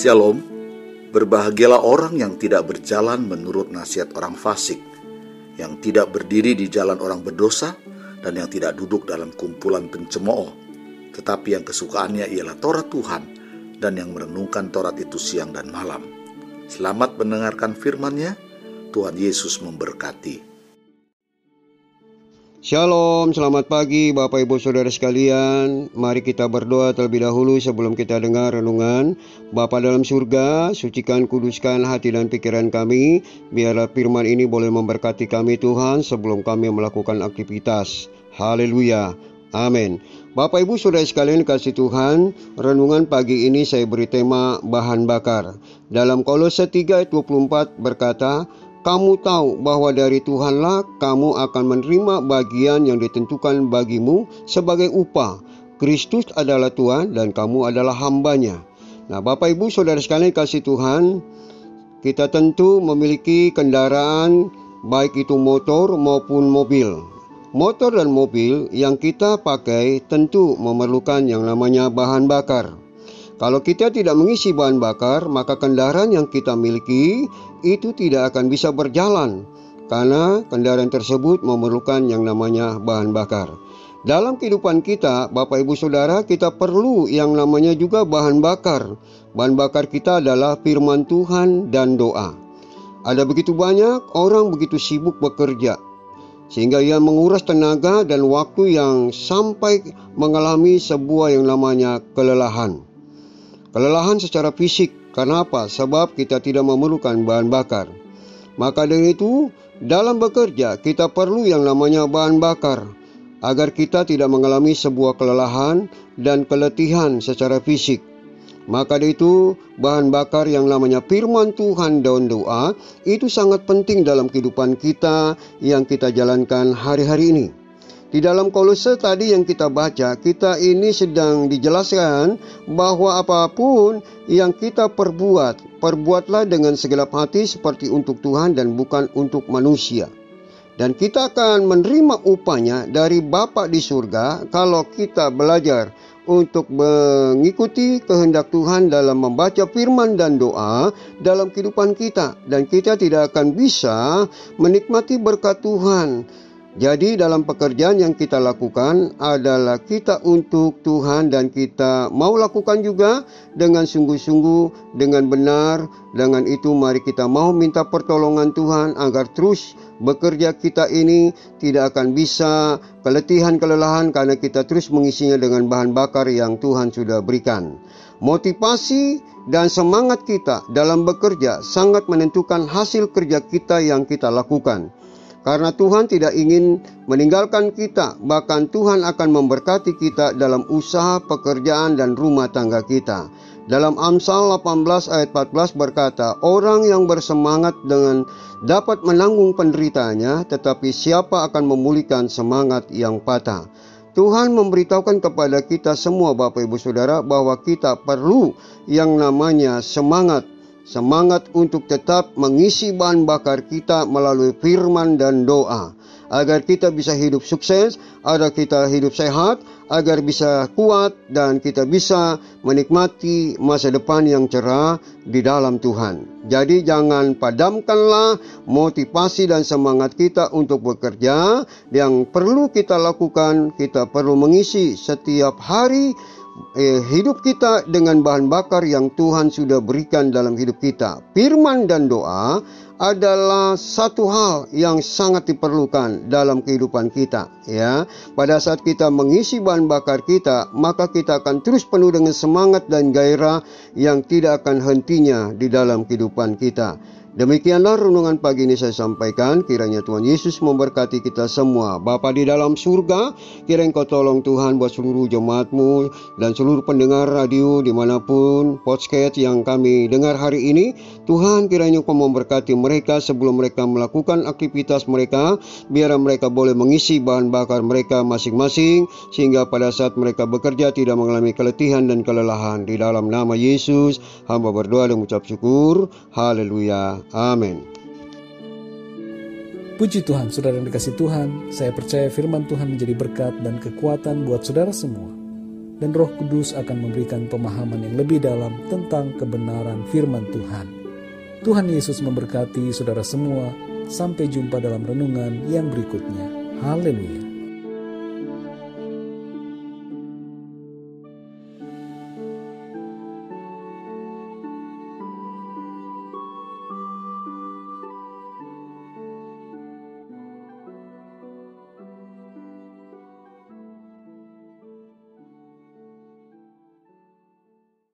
Shalom, berbahagialah orang yang tidak berjalan menurut nasihat orang fasik, yang tidak berdiri di jalan orang berdosa, dan yang tidak duduk dalam kumpulan pencemooh, tetapi yang kesukaannya ialah Taurat Tuhan dan yang merenungkan Taurat itu siang dan malam. Selamat mendengarkan firman-Nya. Tuhan Yesus memberkati. Shalom, selamat pagi Bapak Ibu Saudara sekalian. Mari kita berdoa terlebih dahulu sebelum kita dengar renungan. Bapa dalam surga, sucikan kuduskan hati dan pikiran kami, biarlah firman ini boleh memberkati kami Tuhan sebelum kami melakukan aktivitas. Haleluya. Amin. Bapak Ibu Saudara sekalian kasih Tuhan, renungan pagi ini saya beri tema bahan bakar. Dalam Kolose 3 ayat 24 berkata, kamu tahu bahwa dari Tuhanlah kamu akan menerima bagian yang ditentukan bagimu sebagai upah. Kristus adalah Tuhan dan kamu adalah hambanya. Nah Bapak Ibu Saudara sekalian kasih Tuhan, kita tentu memiliki kendaraan baik itu motor maupun mobil. Motor dan mobil yang kita pakai tentu memerlukan yang namanya bahan bakar. Kalau kita tidak mengisi bahan bakar, maka kendaraan yang kita miliki itu tidak akan bisa berjalan karena kendaraan tersebut memerlukan yang namanya bahan bakar. Dalam kehidupan kita, Bapak Ibu Saudara, kita perlu yang namanya juga bahan bakar. Bahan bakar kita adalah firman Tuhan dan doa. Ada begitu banyak orang begitu sibuk bekerja sehingga ia menguras tenaga dan waktu yang sampai mengalami sebuah yang namanya kelelahan. Kelelahan secara fisik, karena apa? Sebab kita tidak memerlukan bahan bakar. Maka dengan itu, dalam bekerja kita perlu yang namanya bahan bakar agar kita tidak mengalami sebuah kelelahan dan keletihan secara fisik. Maka dari itu, bahan bakar yang namanya firman Tuhan dan doa itu sangat penting dalam kehidupan kita yang kita jalankan hari-hari ini. Di dalam kolose tadi yang kita baca, kita ini sedang dijelaskan bahwa apa pun yang kita perbuat, perbuatlah dengan segelap hati seperti untuk Tuhan dan bukan untuk manusia. Dan kita akan menerima upahnya dari Bapa di surga kalau kita belajar untuk mengikuti kehendak Tuhan dalam membaca firman dan doa dalam kehidupan kita. Dan kita tidak akan bisa menikmati berkat Tuhan jadi dalam pekerjaan yang kita lakukan adalah kita untuk Tuhan dan kita mau lakukan juga dengan sungguh-sungguh, dengan benar. Dengan itu mari kita mau minta pertolongan Tuhan agar terus bekerja kita ini tidak akan bisa keletihan kelelahan karena kita terus mengisinya dengan bahan bakar yang Tuhan sudah berikan. Motivasi dan semangat kita dalam bekerja sangat menentukan hasil kerja kita yang kita lakukan. Karena Tuhan tidak ingin meninggalkan kita, bahkan Tuhan akan memberkati kita dalam usaha, pekerjaan, dan rumah tangga kita. Dalam Amsal 18 ayat 14 berkata, Orang yang bersemangat dengan dapat menanggung penderitaannya, tetapi siapa akan memulihkan semangat yang patah? Tuhan memberitahukan kepada kita semua Bapak Ibu Saudara bahwa kita perlu yang namanya semangat semangat untuk tetap mengisi bahan bakar kita melalui firman dan doa agar kita bisa hidup sukses, agar kita hidup sehat, agar bisa kuat dan kita bisa menikmati masa depan yang cerah di dalam Tuhan. Jadi jangan padamkanlah motivasi dan semangat kita untuk bekerja yang perlu kita lakukan, kita perlu mengisi setiap hari eh, hidup kita dengan bahan bakar yang Tuhan sudah berikan dalam hidup kita. Firman dan doa adalah satu hal yang sangat diperlukan dalam kehidupan kita ya. Pada saat kita mengisi bahan bakar kita, maka kita akan terus penuh dengan semangat dan gairah yang tidak akan hentinya di dalam kehidupan kita. Demikianlah renungan pagi ini saya sampaikan. Kiranya Tuhan Yesus memberkati kita semua. Bapa di dalam surga, kiranya kau tolong Tuhan buat seluruh jemaatmu dan seluruh pendengar radio di mana pun podcast yang kami dengar hari ini. Tuhan kiranya kau memberkati mereka sebelum mereka melakukan aktivitas mereka. Biar mereka boleh mengisi bahan bakar mereka masing-masing. Sehingga pada saat mereka bekerja tidak mengalami keletihan dan kelelahan. Di dalam nama Yesus, hamba berdoa dan mengucap syukur. Haleluya. Amin. Puji Tuhan, saudara yang dikasih Tuhan, saya percaya firman Tuhan menjadi berkat dan kekuatan buat saudara semua. dan Roh Kudus akan memberikan pemahaman yang lebih dalam tentang kebenaran firman Tuhan. Tuhan Yesus memberkati saudara semua. Sampai jumpa dalam renungan yang berikutnya. Haleluya.